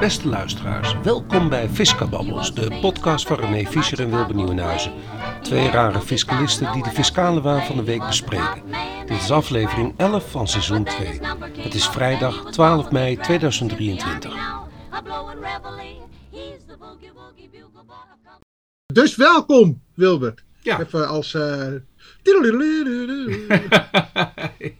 Beste luisteraars, welkom bij Fiscababbels, de podcast van René Fischer en Wilbert Nieuwenhuizen. Twee rare fiscalisten die de fiscale waan van de week bespreken. Dit is aflevering 11 van seizoen 2. Het is vrijdag 12 mei 2023. Dus welkom, Wilbert. Ja. Even als... eh,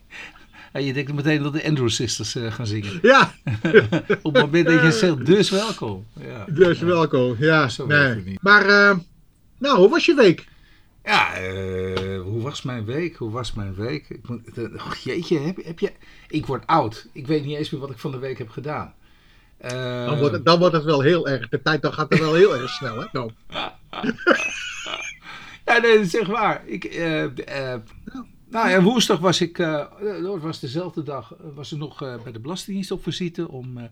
Je denkt meteen dat de Andrew Sisters eh, gaan zingen. ja, Op het moment dat je zegt, dus welkom. Ja, dus welkom. Ja, Zo werkt het nee. niet. Maar, eh, nou, hoe was je week? ja eh, hoe was mijn week? Hoe was mijn week? Ik moet, och, jeetje, heb, heb je... Ik word oud. Ik weet niet eens meer wat ik van de week heb gedaan. Dan wordt, het, dan wordt het wel heel erg. De tijd dan gaat het wel heel erg snel, hè? Dan. Ja, nee, dat is echt waar. Ik, nou ja, woensdag was ik, eh, dat was dezelfde dag, eh, was ik nog eh, bij de Belastingdienst op visite om eh,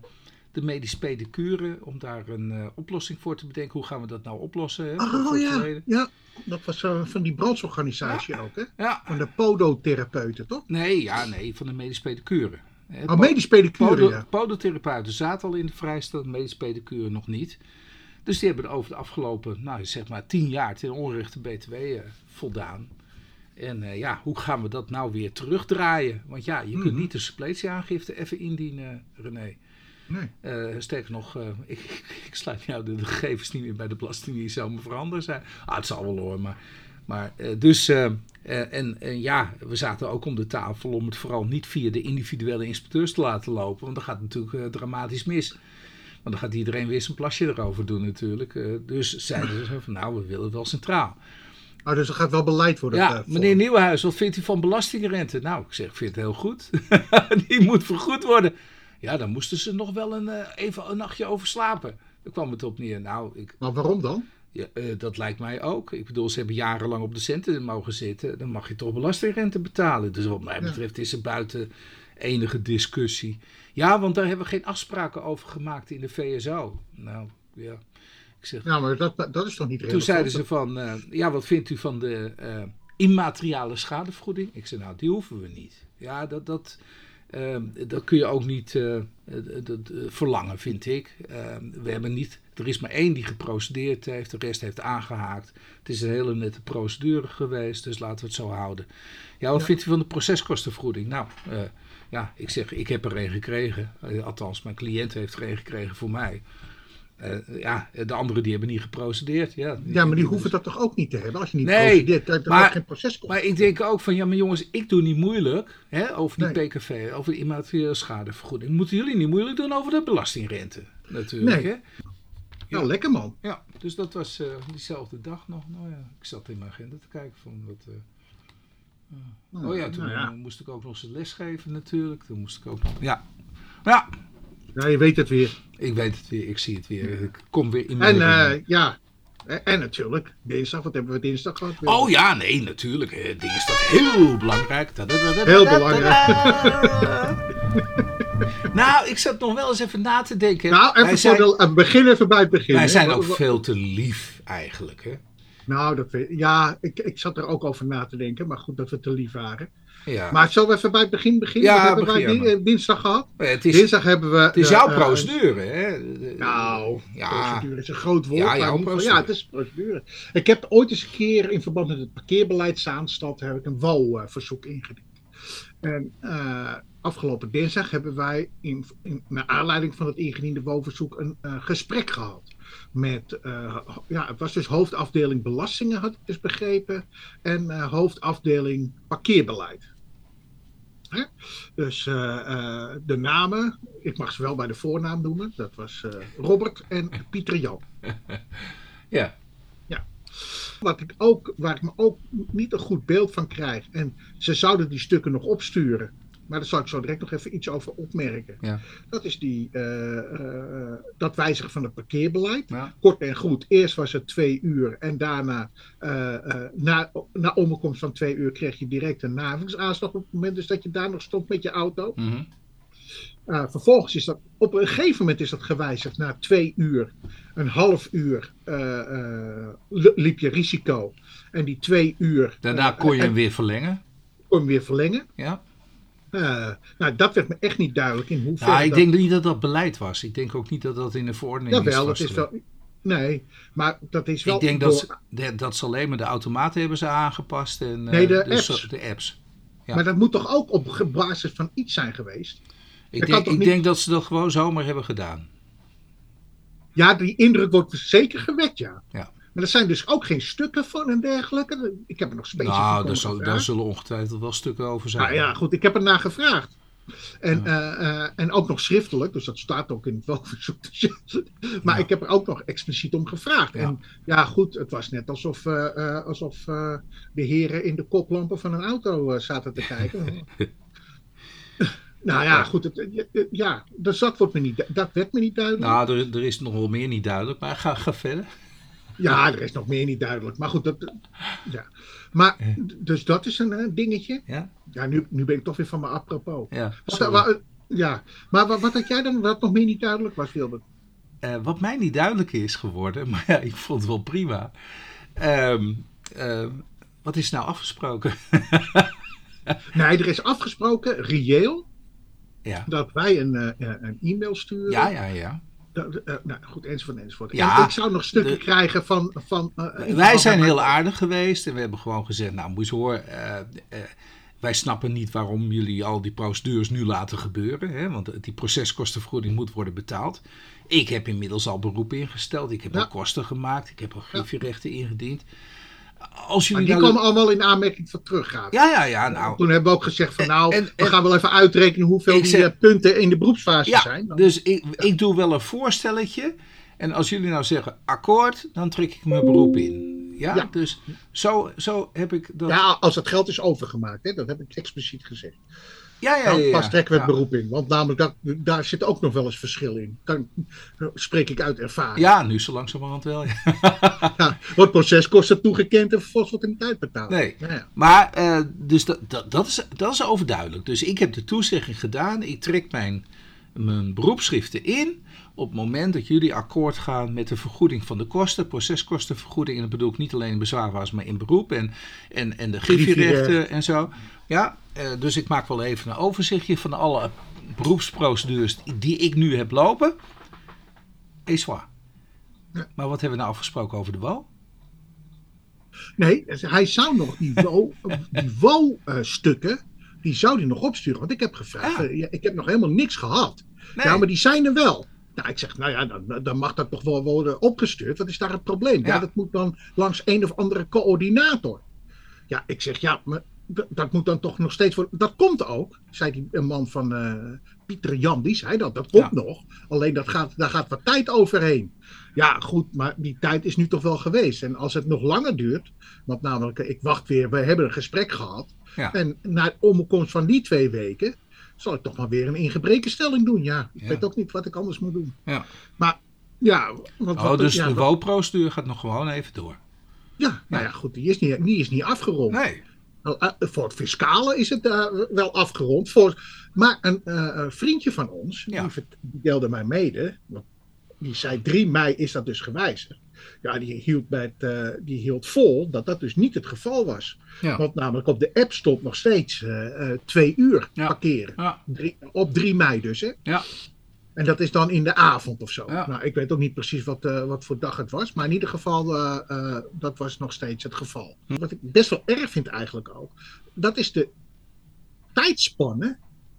de medisch pedicure, om daar een eh, oplossing voor te bedenken. Hoe gaan we dat nou oplossen? Hè, Oh ja, ja. Dat was eh, van die brandsorganisatie ook, hè? Ja, Van de podotherapeuten, toch? nee, ja, nee, van de medisch pedicure. Hè, Oh, medisch pedicure, Podo- ja. Podotherapeuten zaten al in de vrijstand, medisch pedicure nog niet. Dus die hebben over de afgelopen, nou zeg maar, tien jaar ten onrechte BTW eh, voldaan. En eh, ja, hoe gaan we dat nou weer terugdraaien? Want ja, je kunt Mhm. niet de suppletieaangifte even indienen, René. Nee. Eh, sterker nog, eh, ik, ik sluit dat de gegevens niet meer bij de Belastingdienst zomaar veranderd zijn. Ah, het zal wel hoor, maar... maar dus, en, en ja, we zaten ook om de tafel om het vooral niet via de individuele inspecteurs te laten lopen. Want dan gaat natuurlijk dramatisch mis. Want dan gaat iedereen weer zijn plasje erover doen natuurlijk. Dus zeiden ze van, nou, we willen het wel centraal. Oh, dus er gaat wel beleid worden. Ja, meneer Nieuwenhuis, wat vindt u van belastingrente? Nou, ik zeg, ik vind het heel goed. Die moet vergoed worden. Ja, dan moesten ze nog wel een, eh, even een nachtje over slapen. Daar kwam het op neer. Nou, ik, Maar waarom dan? ja, eh, dat lijkt mij ook. Ik bedoel, ze hebben jarenlang op de centen mogen zitten. Dan mag je toch belastingrente betalen. Dus wat mij betreft is er buiten enige discussie. Ja, want daar hebben we geen afspraken over gemaakt in de VSO. Nou, ja. Ik zeg, Ja, maar dat, dat is toch niet toen relevant? zeiden ze van, eh, ja, wat vindt u van de eh, immateriale schadevergoeding? Ik zei, nou, die hoeven we niet. Ja, dat, dat, eh, dat kun je ook niet eh, dat, verlangen, vind ik. Eh, we hebben niet, er is maar één die geprocedeerd heeft, de rest heeft aangehaakt. Het is een hele nette procedure geweest, dus laten we het zo houden. Ja, wat Ja. vindt u van de proceskostenvergoeding? Nou, ja, ik zeg, ik heb er een gekregen. Althans, mijn cliënt heeft er een gekregen voor mij. Eh, ja, de anderen die hebben niet geprocedeerd. Ja, Ja, maar die hoeven dat toch ook niet te hebben? Als je niet Nee, procedeert, je toch maar- geen proces komen? Maar ik denk ook van, ja maar jongens, ik doe niet moeilijk hè, over die Nee. PKV, over de immateriële schadevergoeding. Moeten jullie niet moeilijk doen over de belastingrente, natuurlijk. Nee. Hè? Nou, lekker man. Ja, dus dat was eh, diezelfde dag nog. Nou ja, ik zat in mijn agenda te kijken van wat... eh, oh ja, toen Nou ja. moest ik ook nog eens les geven natuurlijk. Toen moest ik ook nog... Ja, ja, Ja, je weet het weer. ik weet het weer, ik zie het weer. Ik kom weer in mijn... En eh, ja, en, natuurlijk, dinsdag, wat hebben we dinsdag gehad? Oh ja, nee, natuurlijk. is dat heel belangrijk. Heel belangrijk. nou, ik zat nog wel eens even na te denken. Nou, even wij voor zijn, de, uh, begin even bij het begin. wij hè. zijn ook veel te lief eigenlijk. Hè? Nou, dat ja, ik, ik zat er ook over na te denken, maar goed dat we te lief waren. Ja. Maar zullen we even bij het begin beginnen? Ja, hebben begin wij eh, dinsdag gehad? het is, Dinsdag hebben we... het is de, jouw eh, procedure. Hè? Nou, ja. procedure is een groot woord. Ja, jouw procedure. ja, het is procedure. Ik heb ooit eens een keer in verband met het parkeerbeleidsaanstalten heb ik een WO-verzoek ingediend. En eh, afgelopen dinsdag hebben wij in, in, naar aanleiding van het ingediende WO-verzoek een eh, gesprek gehad. Met, eh, ja, het was dus hoofdafdeling belastingen, had ik dus begrepen. En eh, hoofdafdeling parkeerbeleid. Hè? Dus eh, eh, de namen, ik mag ze wel bij de voornaam noemen. Dat was eh, Robert en Pieter Jan. ja. Wat ik ook, waar ik me ook niet een goed beeld van krijg. En ze zouden die stukken nog opsturen. Maar daar zal ik zo direct nog even iets over opmerken. Ja. Dat is die, eh, eh, dat wijzigen van het parkeerbeleid. Ja. Kort en goed, eerst was het twee uur en daarna, eh, na, na omkomst van twee uur, kreeg je direct een navingsaanslag op het moment dus dat je daar nog stond met je auto. Mhm. Uh, vervolgens is dat op een gegeven moment is dat gewijzigd naar twee uur. Een half uur uh, uh, liep je risico. En die twee uur. Daarna kon je hem weer verlengen. Kon je hem weer verlengen. Ja. Uh, nou, dat werd me echt niet duidelijk in hoeverre. Ja, ik denk niet dat dat beleid was. Ik denk ook niet dat dat in de verordening Jawel, is. Jawel, dat is wel. Nee, maar dat is wel. Ik denk dat, ze, dat ze alleen maar de automaten hebben ze aangepast. En, nee, de, uh, apps. de apps. Ja. Maar dat moet toch ook op basis van iets zijn geweest? Ik, denk, ik niet... denk dat ze dat gewoon zomaar hebben gedaan. Ja, die indruk wordt zeker gewekt, ja. ja. Maar er zijn dus ook geen stukken van en dergelijke. Ik heb er nog specifiek Nou, daar, zal, daar zullen ongetwijfeld wel stukken over zijn. Nou ja, goed, ik heb er naar gevraagd. En, ja. uh, uh, en ook nog schriftelijk, dus dat staat ook in het welverzoek. maar ja. ik heb er ook nog expliciet om gevraagd. Ja. En ja, goed, het was net alsof, uh, alsof de heren in de koplampen van een auto zaten te kijken. nou ja, goed, het, ja, dus dat, wordt me niet, dat werd me niet duidelijk. Nou, er, er is nog wel meer niet duidelijk, maar ga, ga verder. Ja, er is nog meer niet duidelijk. Maar goed, dat, ja. Maar, dus dat is een, een dingetje. Ja. Ja, nu, nu ben ik toch weer van mijn apropos. Ja, wat, wat, ja. maar wat, wat had jij dan, wat nog meer niet duidelijk was, Wilbert? Uh, wat mij niet duidelijk is geworden, maar ja, ik vond het wel prima. Um, uh, wat is nou afgesproken? nee, er is afgesproken, reëel, ja. dat wij een, uh, een e-mail sturen. Ja, ja, ja. Uh, nou goed, enzovoort, enzovoort. Ja, en ik zou nog stukken de, krijgen van... van uh, wij zijn heel aardig geweest en we hebben gewoon gezegd, nou moest hoor, uh, wij snappen niet waarom jullie al die procedures nu laten gebeuren, hè, want die proceskostenvergoeding moet worden betaald. Ik heb inmiddels al beroep ingesteld, ik heb ja. al kosten gemaakt, ik heb al griffierechten ingediend. Als jullie maar die nou... komen allemaal in aanmerking voor teruggaan. Ja, ja, ja. Nou, Toen hebben we ook gezegd van nou, en, en, we gaan wel even uitrekenen hoeveel die zeg, punten in de beroepsfase ja, zijn. Dan. Dus ik, ja. ik doe wel een voorstelletje. En als jullie nou zeggen akkoord, dan trek ik mijn beroep in. Ja, ja. dus zo, zo heb ik dat... Ja, als het geld is overgemaakt, hè, dat heb ik expliciet gezegd. Ja, ja, dan ja, pas trekken we het beroep in. Want namelijk, dat, daar zit ook nog wel eens verschil in. Dan spreek ik uit ervaring. Ja, nu zo langzamerhand wel. Ja. ja, wordt proceskosten toegekend en vervolgens wordt in de tijd betaald. Nee, ja, maar uh, dus dat, dat, dat, is, dat is overduidelijk. Dus ik heb de toezegging gedaan. Ik trek mijn, mijn beroepsschriften in op het moment dat jullie akkoord gaan met de vergoeding van de kosten, proceskostenvergoeding, en dat bedoel ik niet alleen in bezwaarwas, maar in beroep en, en, en de griffierechten en zo. Ja, uh, dus ik maak wel even een overzichtje van alle beroepsprocedures die ik nu heb lopen. Et ja. Maar wat hebben we nou afgesproken over de WO? Nee, hij zou nog die WO-stukken, die zou hij nog opsturen. Want ik heb gevraagd, ja. ik heb nog helemaal niks gehad. Nee. Ja, maar die zijn er wel. Nou, ik zeg, nou ja, dan, dan, mag dat toch wel worden opgestuurd. Wat is daar het probleem? Ja. ja. dat moet dan langs een of andere coördinator. Ja, ik zeg, ja, maar dat moet dan toch nog steeds worden. Dat komt ook, zei die een man van uh, Pieter Jan, die zei dat. Dat komt ja. nog. Alleen dat gaat, daar gaat wat tijd overheen. Ja, goed, maar die tijd is nu toch wel geweest. En als het nog langer duurt, want namelijk, ik wacht weer, we hebben een gesprek gehad. Ja. En na omkomst van die twee weken, zal ik toch maar weer een ingebrekenstelling doen. Ja, ik Ja. weet ook niet wat ik anders moet doen. Ja. Maar ja, want, Oh, wat- dus de WO-procedure gaat nog gewoon even door. ja, nou ja, goed, die is niet, die is niet afgerond. Nee. Wel, eh, Voor het fiscale is het eh, wel afgerond. Voor, maar een eh, vriendje van ons, Ja. die, deelde mij mede, die zei 3 mei is dat dus gewijzigd. Ja, die hield, bij het, eh, die hield vol dat dat dus niet het geval was. Ja. Want namelijk op de app stond nog steeds twee uur Ja. parkeren. Drie- op 3 mei dus, hè? Ja. En dat is dan in de avond of zo. Ja. Nou, ik weet ook niet precies wat, eh, wat voor dag het was. Maar in ieder geval, eh, eh, dat was nog steeds het geval. Hm. Wat ik best wel erg vind eigenlijk ook. Dat is de tijdspanne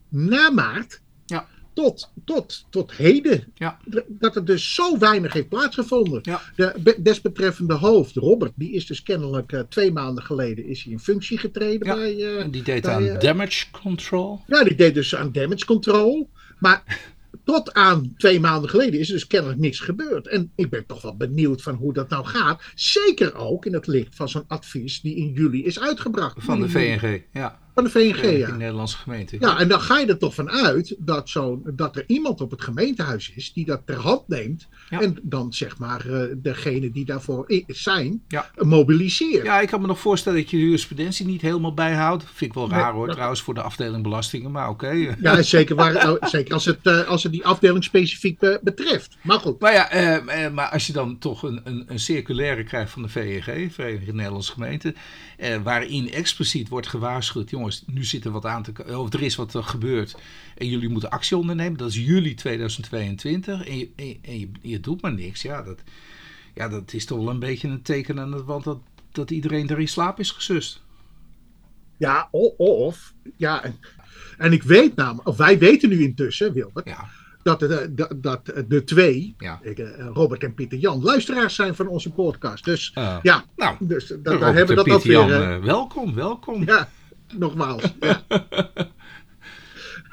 na maart Ja. tot, tot, tot heden. Ja. Dat er dus zo weinig heeft plaatsgevonden. De be- desbetreffende hoofd, Robert, die is dus kennelijk twee maanden geleden is hij in functie getreden bij... die deed bij, aan damage control. ja, die deed dus aan damage control. Maar tot aan twee maanden geleden is er dus kennelijk niks gebeurd. En ik ben toch wel benieuwd van hoe dat nou gaat. Zeker ook in het licht van zo'n advies die in juli is uitgebracht. Van de VNG. Ja. Van de VNG, De ja. Nederlandse gemeente. Ja, en dan ga je er toch van uit dat, zo, dat er iemand op het gemeentehuis is die dat ter hand neemt. Ja. En dan zeg maar eh, degene die daarvoor zijn, Ja. eh, mobiliseert. Ja, ik kan me nog voorstellen dat je de jurisprudentie niet helemaal bijhoudt. Vind ik wel Nee, raar hoor, dat- trouwens, voor de afdeling belastingen. Maar oké. Ja, zeker, waar, eh, zeker als, het, eh, als het die afdeling specifiek be- betreft. Maar goed. Maar ja, eh, eh, maar als je dan toch een, een, een circulaire krijgt van de VNG, Vereniging Nederlandse Gemeenten, eh, waarin expliciet wordt gewaarschuwd, jongens, jongens, nu zit er wat aan te of er is wat gebeurd en jullie moeten actie ondernemen. Dat is juli 2022 en je, en je, je, doet maar niks. Ja dat, ja, dat is toch wel een beetje een teken aan het want dat, dat iedereen er in slaap is gesust. Ja, of, ja, en, en ik weet namelijk, of wij weten nu intussen, Wilbert, ja dat, de, dat, dat de twee, ja. Eh, Robert en Pieter Jan, luisteraars zijn van onze podcast. Dus uh, ja, nou, dus daar hebben we dat ook weer. Jan, uh, welkom, welkom. Ja, nogmaals. Ja.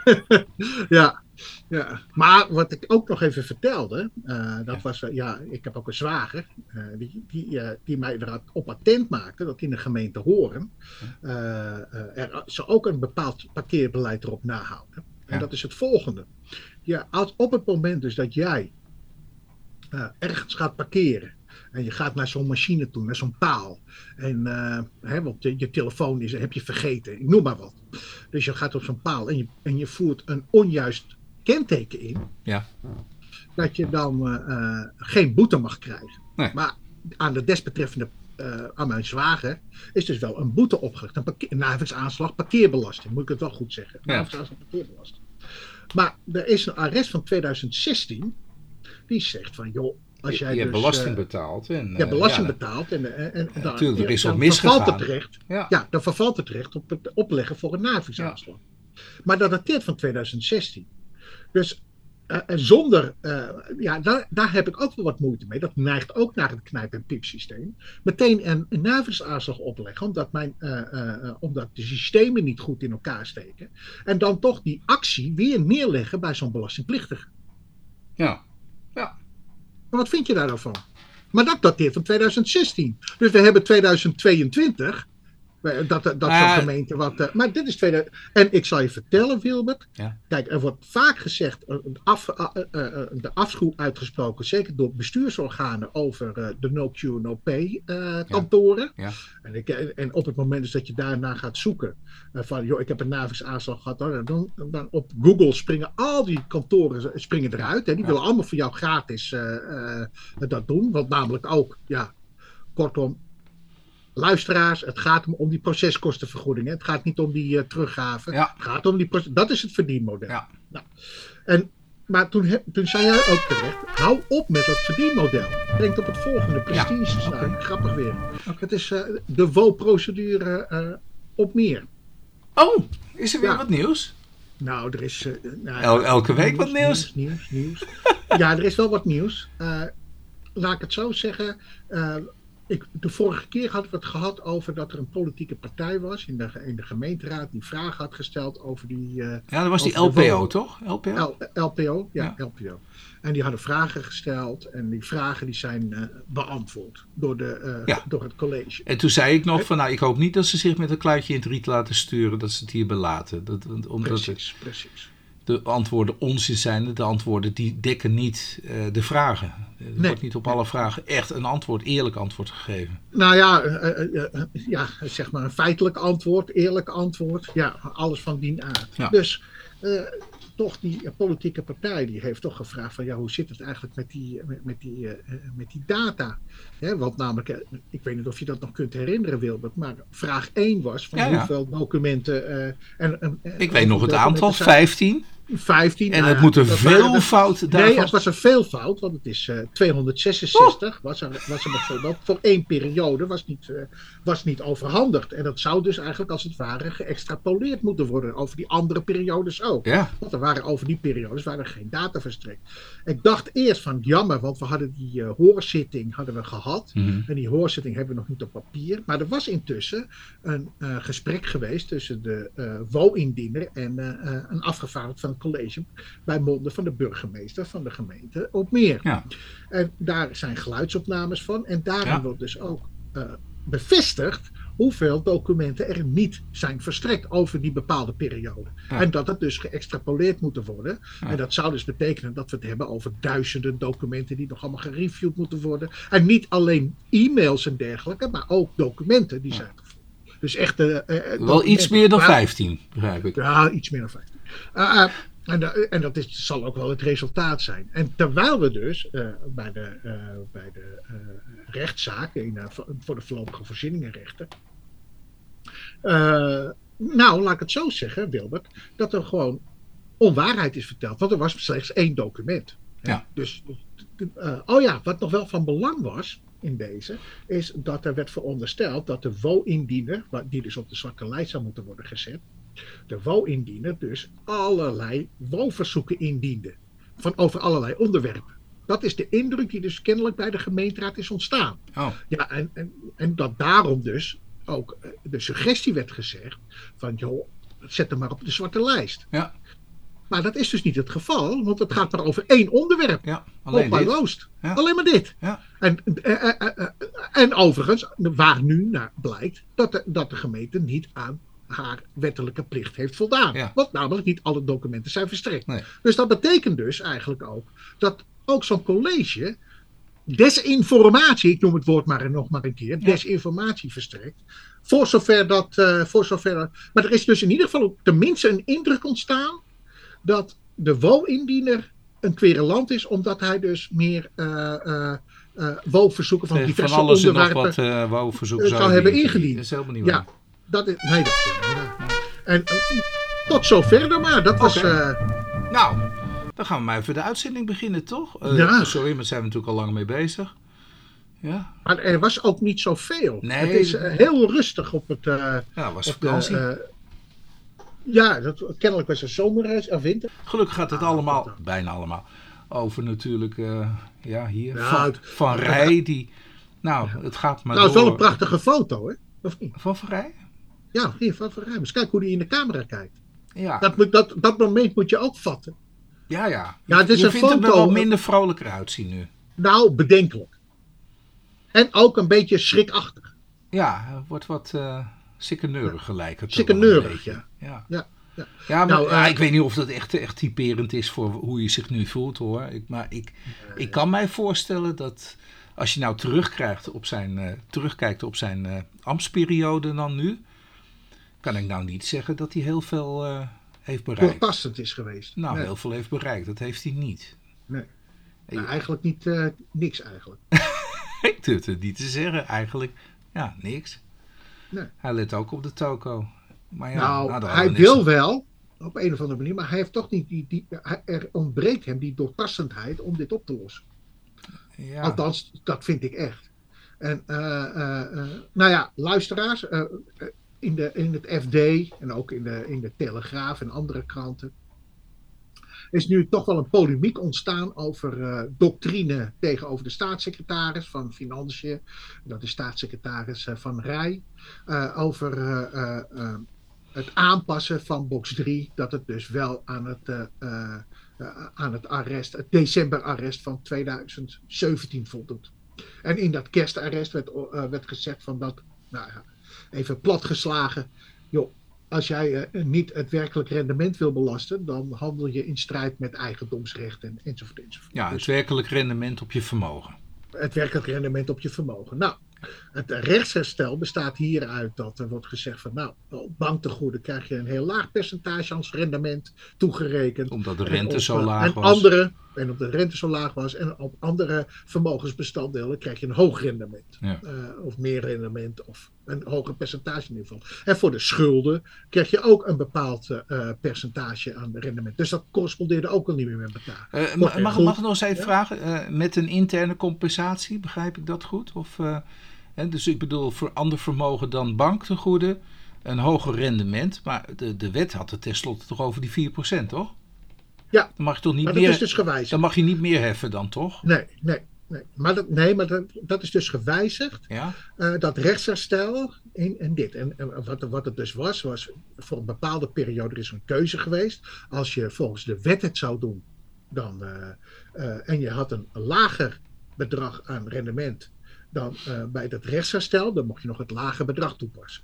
ja. Ja, maar wat ik ook nog even vertelde, uh, dat was, uh, ja, ik heb ook een zwager, uh, die, die, die mij erop attent maakte dat in de gemeente Horen er, ze ook een bepaald parkeerbeleid erop nahouden. En dat is het volgende. Ja, als op het moment dus dat jij ergens gaat parkeren. En je gaat naar zo'n machine toe, naar zo'n paal. En, uh, hè, want je, je, telefoon is, heb je vergeten, ik noem maar wat. Dus je gaat op zo'n paal en je, en je voert een onjuist kenteken in. Ja. Dat je dan uh, geen boete mag krijgen. Nee. Maar aan de desbetreffende, aan mijn zwager, is dus wel een boete opgelegd. Een, parkeer, parkeerbelasting, moet ik het wel goed zeggen. Ja. parkeerbelasting. Maar er is een arrest van 2016 die zegt van joh, als jij je, dus, belasting uh, betaalt. En, ja, belasting betaalt. En, en, en dan, natuurlijk, er is wat misgegaan. Vervalt het recht, ja. ja. dan vervalt het recht op het opleggen voor een navigsaanslag. Ja. Maar dat dateert van 2016. Dus uh, zonder, uh, ja, daar, daar heb ik ook wel wat moeite mee. Dat neigt ook naar het knijp- en piepsysteem. Meteen een, een navisaanslag opleggen, omdat, mijn, uh, omdat de systemen niet goed in elkaar steken. En dan toch die actie weer neerleggen bij zo'n belastingplichtige. Ja, ja. Wat vind je daar dan van? Maar dat dateert van 2016. Dus we hebben 2022. Dat, dat soort gemeenten wat. Uh, maar dit is tweede. En ik zal je vertellen, Wilbert. Ja. Kijk, er wordt vaak gezegd. Af, de afschuw uitgesproken. Zeker door bestuursorganen. over de no Q, no pay kantoren. Ja. Ja. En, ik, en op het moment dus dat je daarna gaat zoeken. van, joh, ik heb een navisaanslag gehad. Dan, dan op Google springen al die kantoren springen eruit. Hè. Die willen allemaal voor jou gratis dat doen. Want namelijk ook, ja, kortom, luisteraars, het gaat om die proceskostenvergoeding. Hè? Het gaat niet om die uh, teruggave. Ja. Het gaat om die Dat is het verdienmodel. Ja. Nou, en, maar toen, toen zei jij ook terecht, hou op met dat verdienmodel. Denk op het volgende, prestige ja. okay. Grappig weer. Okay. Het is uh, de WO-procedure uh, op meer. Oh, is er weer ja. wat nieuws? Nou, er is... Nou, El elke week wat nieuws? Nieuws, nieuws, nieuws. ja, er is wel wat nieuws. laat ik het zo zeggen ik, de vorige keer hadden we het gehad over dat er een politieke partij was in de, in de gemeenteraad die vragen had gesteld over die. Uh, ja, dat was die LPO, toch? LPO? LPO, ja, ja, LPO. En die hadden vragen gesteld en die vragen die zijn uh, beantwoord door, de, uh, ja. door het college. En toen zei ik nog van nou, ik hoop niet dat ze zich met een kluitje in het riet laten sturen, dat ze het hier belaten. Dat, omdat precies, het, precies de antwoorden onzin zijn. De antwoorden die dekken niet uh, de vragen. Er nee. wordt niet op alle vragen echt een antwoord, eerlijk antwoord gegeven. Nou ja, uh, uh, ja zeg maar een feitelijk antwoord, eerlijk antwoord. Ja, alles van die aard. Ja. Dus toch die politieke partij die heeft toch gevraagd van ja, hoe zit het eigenlijk met die, met, met die, met die data? Hè, want namelijk, ik weet niet of je dat nog kunt herinneren Wilbert, maar vraag 1 was van ja, ja. hoeveel documenten... en, en, ik weet nog het aantal, 15. 15. En het nou, moet een veelvoud daarvan... Nee, het was een veelvoud, want het is uh, 266. Oh. Was, er, was er bijvoorbeeld voor één periode, was niet, uh, was niet overhandigd. En dat zou dus eigenlijk als het ware geëxtrapoleerd moeten worden over die andere periodes ook. Ja. Want er waren over die periodes waren geen data verstrekt. Ik dacht eerst van jammer, want we hadden die uh, hoorzitting hadden we gehad. Mm -hmm. En die hoorzitting hebben we nog niet op papier. Maar er was intussen een gesprek geweest tussen de uh, WO-indiener en een afgevaardigd van college bij monden van de burgemeester van de gemeente op meer. Ja. En daar zijn geluidsopnames van. En daarin ja. wordt dus ook uh, bevestigd hoeveel documenten er niet zijn verstrekt over die bepaalde periode. Ja. En dat het dus geëxtrapoleerd moeten worden. Ja. En dat zou dus betekenen dat we het hebben over duizenden documenten die nog allemaal gereviewd moeten worden. En niet alleen e-mails en dergelijke, maar ook documenten die zijn. Dus echt. Uh, Wel iets meer dan 15, begrijp ik. Ja, iets meer dan 15. Uh, en, de, en dat is, zal ook wel het resultaat zijn. En terwijl we dus uh, bij de, uh, bij de rechtszaak in, voor de voorlopige voorzieningenrechten nou, laat ik het zo zeggen, Wilbert, dat er gewoon onwaarheid is verteld. Want er was slechts één document. Ja. Dus, oh ja, wat nog wel van belang was in deze, is dat er werd verondersteld dat de WO-indiener, die dus op de zwarte lijst zou moeten worden gezet, de WO-indiener dus allerlei WO-verzoeken indiende. Van over allerlei onderwerpen. Dat is de indruk die dus kennelijk bij de gemeenteraad is ontstaan. Oh. Ja, en, en, en dat daarom dus ook eh, de suggestie werd gezegd van joh, zet hem maar op de zwarte lijst. Ja. Maar dat is dus niet het geval, want het gaat maar over één onderwerp. Ja, alleen. Roost. Ja. Alleen maar dit. Ja. En, eh, eh, eh, en overigens, waar nu naar blijkt dat de, dat de gemeente niet aan haar wettelijke plicht heeft voldaan. Ja. Want namelijk niet alle documenten zijn verstrekt. Nee. Dus dat betekent dus eigenlijk ook dat ook zo'n college desinformatie, ik noem het woord maar nog maar een keer, desinformatie verstrekt. Voor zover dat, eh, voor zover Maar er is dus in ieder geval tenminste een indruk ontstaan dat de WO-indiener een querelant is, omdat hij dus meer eh, WO-verzoeken van Van diverse alles en nog onderwerpen wat uh, wou verzoek eh, zou hebben ingediend. Dat is helemaal niet Ja. Dat is, nee, dat is ja. En tot zover dan maar. Dat was. Eh, Nou, dan gaan we maar even de uitzending beginnen, toch? Eh, Ja. Sorry, maar zijn we natuurlijk al lang mee bezig. Ja, maar er was ook niet zoveel. Nee, het is eh, heel rustig op het. ja was de, vakantie. ja, dat, kennelijk was het zomer of winter. Gelukkig gaat het Ah, allemaal, dan. bijna allemaal, over natuurlijk, ja, hier, Ja, van, van Rij, die, nou, het gaat maar nou, het is wel een prachtige foto, hè? Of niet? Van Van Rij? Ja, Van Rijmers. Kijk hoe die in de camera kijkt. Ja, Dat, moet, dat, dat moment moet je ook vatten. ja, ja. Ja, dit is Je een vindt hem er wel minder vrolijker uitzien nu. Nou, bedenkelijk. En ook een beetje schrikachtig. Ja, hij wordt wat uh, sikkeneurig gelijk. het Sikkeneurig, ja. Ja. Ja, ja. Ja, maar Nou, ja, eh, ik weet niet of dat echt, echt typerend is voor hoe je zich nu voelt hoor. Ik, maar ik, ik kan mij voorstellen dat als je nou terugkrijgt op zijn, eh, terugkijkt op zijn ambtsperiode dan nu, kan ik nou niet zeggen dat hij heel veel eh, heeft bereikt. Doortastend is geweest. Nou, Nee. heel veel heeft bereikt. Dat heeft hij niet. Nee. Nou, eigenlijk niet, eh, niks eigenlijk. Ik durf het niet te zeggen. Eigenlijk, ja, niks. Nee. Hij let ook op de toko. Maar ja, nou, nou, hij wil wel, op een of andere manier, maar hij heeft toch niet die, die er ontbreekt hem die doortastendheid om dit op te lossen. Ja. Althans, dat vind ik echt. En, eh, nou ja, luisteraars, in, de, in het FD en ook in de, in de Telegraaf en andere kranten is nu toch wel een polemiek ontstaan over eh, doctrine tegenover de staatssecretaris van Financiën. Dat is staatssecretaris eh, Van Rij. eh, over het aanpassen van box 3. Dat het dus wel aan het, aan het arrest, het decemberarrest van 2017 voldoet. En in dat kerstarrest werd, werd gezegd van dat, nou ja, even platgeslagen, joh, als jij eh, niet het werkelijk rendement wil belasten, dan handel je in strijd met eigendomsrechten enzovoort enzovoort. ja, Dus het werkelijk rendement op je vermogen. het werkelijk rendement op je vermogen. Nou, het rechtsherstel bestaat hieruit dat er wordt gezegd van nou, op banktegoeden krijg je een heel laag percentage als rendement toegerekend. Omdat de En rente op, zo eh, laag en was. Andere, en op de rente zo laag was. En op andere vermogensbestanddelen krijg je een hoog rendement. Ja. Eh, of meer rendement. Of een hoger percentage in ieder geval. En voor de schulden krijg je ook een bepaald eh, percentage aan rendement. Dus dat correspondeerde ook al niet meer met elkaar. Eh, mag, ik nog eens even Ja. vragen? met een interne compensatie, begrijp ik dat goed? Of, hè, dus ik bedoel, voor ander vermogen dan banktegoeden een hoger rendement. Maar de, de wet had het tenslotte toch over die 4%, toch? Ja. Dan mag je toch niet Maar dat meer, is dus gewijzigd. dan mag je niet meer heffen dan, toch? Nee, nee, nee. Maar dat, nee, maar dat, dat is dus gewijzigd. Ja? eh, dat rechtsherstel in, in dit. En, en wat, wat het dus was, was voor een bepaalde periode er is een keuze geweest. Als je volgens de wet het zou doen, dan, eh, eh, en je had een lager bedrag aan rendement dan bij dat rechtsherstel, dan mocht je nog het lage bedrag toepassen.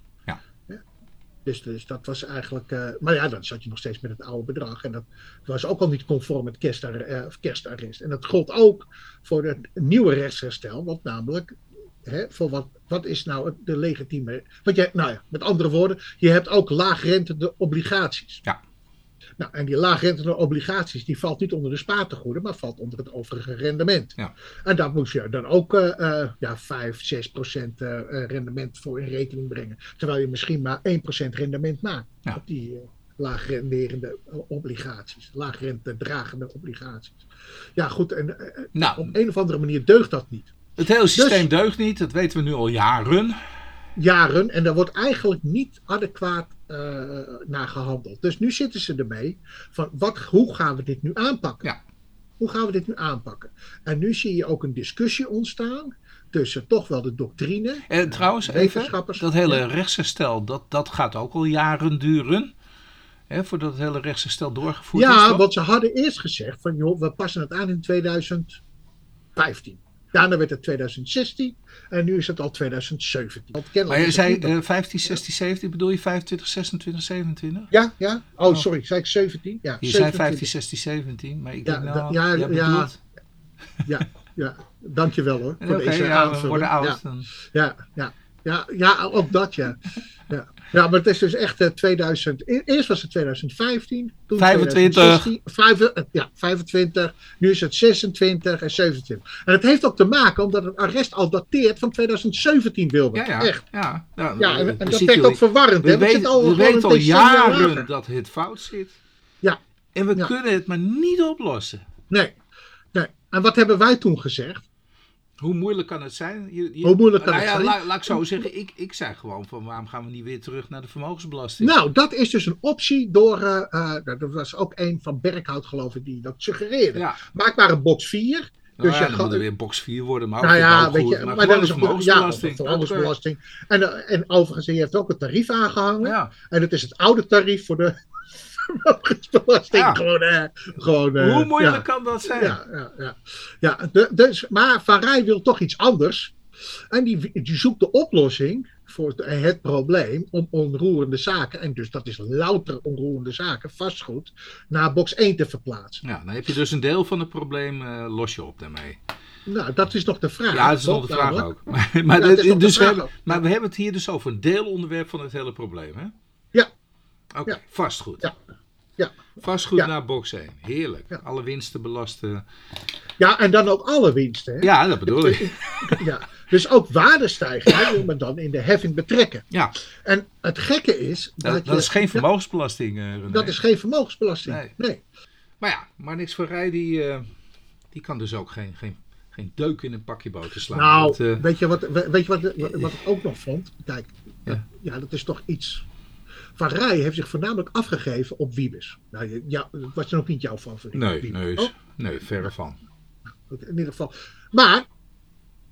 Dus, dus dat was eigenlijk. eh, maar ja, dan zat je nog steeds met het oude bedrag. En dat was ook al niet conform met kerstar, eh, kerstarrest. En dat gold ook voor het nieuwe rechtsherstel. Want namelijk, hè, voor wat, wat is nou de legitieme. Want jij, nou ja, met andere woorden, je hebt ook laagrente obligaties. Ja. Nou, en die laagrente obligaties, die valt niet onder de spaartegoeden, maar valt onder het overige rendement. Ja. En daar moet je dan ook eh, eh, ja, 5, 6 procent eh, rendement voor in rekening brengen. Terwijl je misschien maar 1 procent rendement maakt Ja. op die laagrenderende obligaties, laagrente dragende obligaties. Ja, goed, en Nou, op een of andere manier deugt dat niet. het hele systeem Dus- deugt niet. Dat weten we nu al jaren. Jaren en daar wordt eigenlijk niet adequaat eh, naar gehandeld. Dus nu zitten ze ermee van wat, hoe gaan we dit nu aanpakken? Ja. Hoe gaan we dit nu aanpakken? En nu zie je ook een discussie ontstaan tussen toch wel de doctrine. En trouwens, even, wetenschappers. dat hele Ja. rechtsherstel, dat, dat gaat ook al jaren duren. Hè, voordat het hele rechtsherstel doorgevoerd is. Ja, want ze hadden eerst gezegd van joh, we passen het aan in 2015. Daarna werd het 2016 en nu is het al 2017. Want Maar je zei niet nog- eh 15, 16, 17, bedoel je 25, 26, 27? ja, ja. Oh, sorry, zei ik 17? Ja, Je zei 27. 15, 16, 17, maar ik Ja, denk nou, dat- ja, ja. bedoelt... Ja, ja, dankjewel hoor. Voor Oké, deze ja, we aanvulling. worden oud. Ja, dan- ja, ja, ja, ja, ook dat ja. ja. Ja, maar het is dus echt eh, 2000. e- Eerst was het 2015. Toen 25. 2016, vijf- eh, ja, 25. Nu is het 26 en 27. En het heeft ook te maken omdat het arrest al dateert van 2017, Wilbert. Ja, ja. Echt. Ja, ja, Ja, en, eh, en dan dat werkt ook verwarrend. We hè? weten al, we weten jaren dat het fout zit. Ja. En we kunnen het maar niet oplossen. Nee, nee. En wat hebben wij toen gezegd? Hoe moeilijk kan het zijn? Je, je- Hoe moeilijk kan nou het ja, zijn? Laat, laat ik zo zeggen, ik, ik zei gewoon van waarom gaan we niet weer terug naar de vermogensbelasting? Nou, dat is dus een optie door. eh, eh, dat was ook een van Berkhout, geloof ik, die dat suggereerde. ja, Maak maar een box 4. dus Dus ja, dan gaat- moet er weer box 4 worden, maar Nou ook ja, weet goed. je, maar, maar dat is ook ja, vermogensbelasting. vermogensbelasting. En, eh, en overigens, je heeft ook een tarief aangehangen. Ja. En het is het oude tarief voor de vermogensbelasting. Ja. Gewoon, eh, gewoon, eh, Hoe moeilijk ja. kan dat zijn? Ja, ja, ja. ja de- dus, maar Van Rij wil toch iets anders. En die, die zoekt de oplossing voor het, het probleem om onroerende zaken, en dus dat is louter onroerende zaken, vastgoed, naar box 1 te verplaatsen. Ja, dan heb je dus een deel van het probleem eh, los je op daarmee. Nou, dat is nog de vraag. Ja, dat is nog toch, de vraag namelijk? ook. Maar, Ja, dit- dus we vraag hebben, ook. maar we hebben het hier dus over een deelonderwerp van het hele probleem, hè? Ja. Oké, Ja. vastgoed. Ja. Vastgoed Ja. naar box 1. Heerlijk. Ja. Alle winsten belasten. Ja, en dan ook alle winsten. Hè? Ja, dat bedoel ik. Ja, dus ook waardestijgingen wil men dan in de heffing betrekken. Ja, En het gekke is. dat, Dat, dat je- is geen vermogensbelasting, eh, René. Dat is geen vermogensbelasting. Nee. Nee. Maar ja, maar niks voor Rij, die, eh, die kan dus ook geen, geen, geen deuk in een pakje boter slaan. Nou, Dat, eh, weet je, wat, weet je wat, wat ik ook nog vond? Kijk, Ja. dat, ja, dat is toch iets. Van Rij heeft zich voornamelijk afgegeven op Wiebes. Nou, ja, dat was dan ook niet jouw favoriet. nee, Wiebes. nee, Oh, nee, verre van. in ieder geval. Maar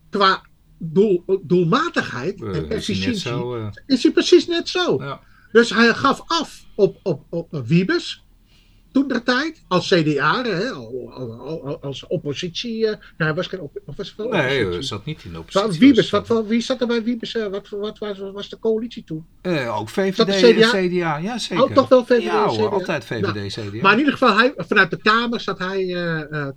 qua doel, doelmatigheid Eh, en efficiëntie eh, is hij precies net zo. ja. Dus hij gaf af op, op, op Wiebes. Toen der tijd, als CDA, hè, al- al- al- als oppositie. eh, nou, hij was geen op, was wel Nee, hij zat niet in de Van oppositie. Wiebes, was, wat, wat- wie zat er bij Wiebes? eh, Wat, wat, was, was de coalitie toen? eh, ook VVD, de CDA? CDA? Ja zeker. Oh, toch wel VVD, Ja hoor, CDA? altijd VVD, CDA. Maar in ieder geval, hij, vanuit de Kamer zat hij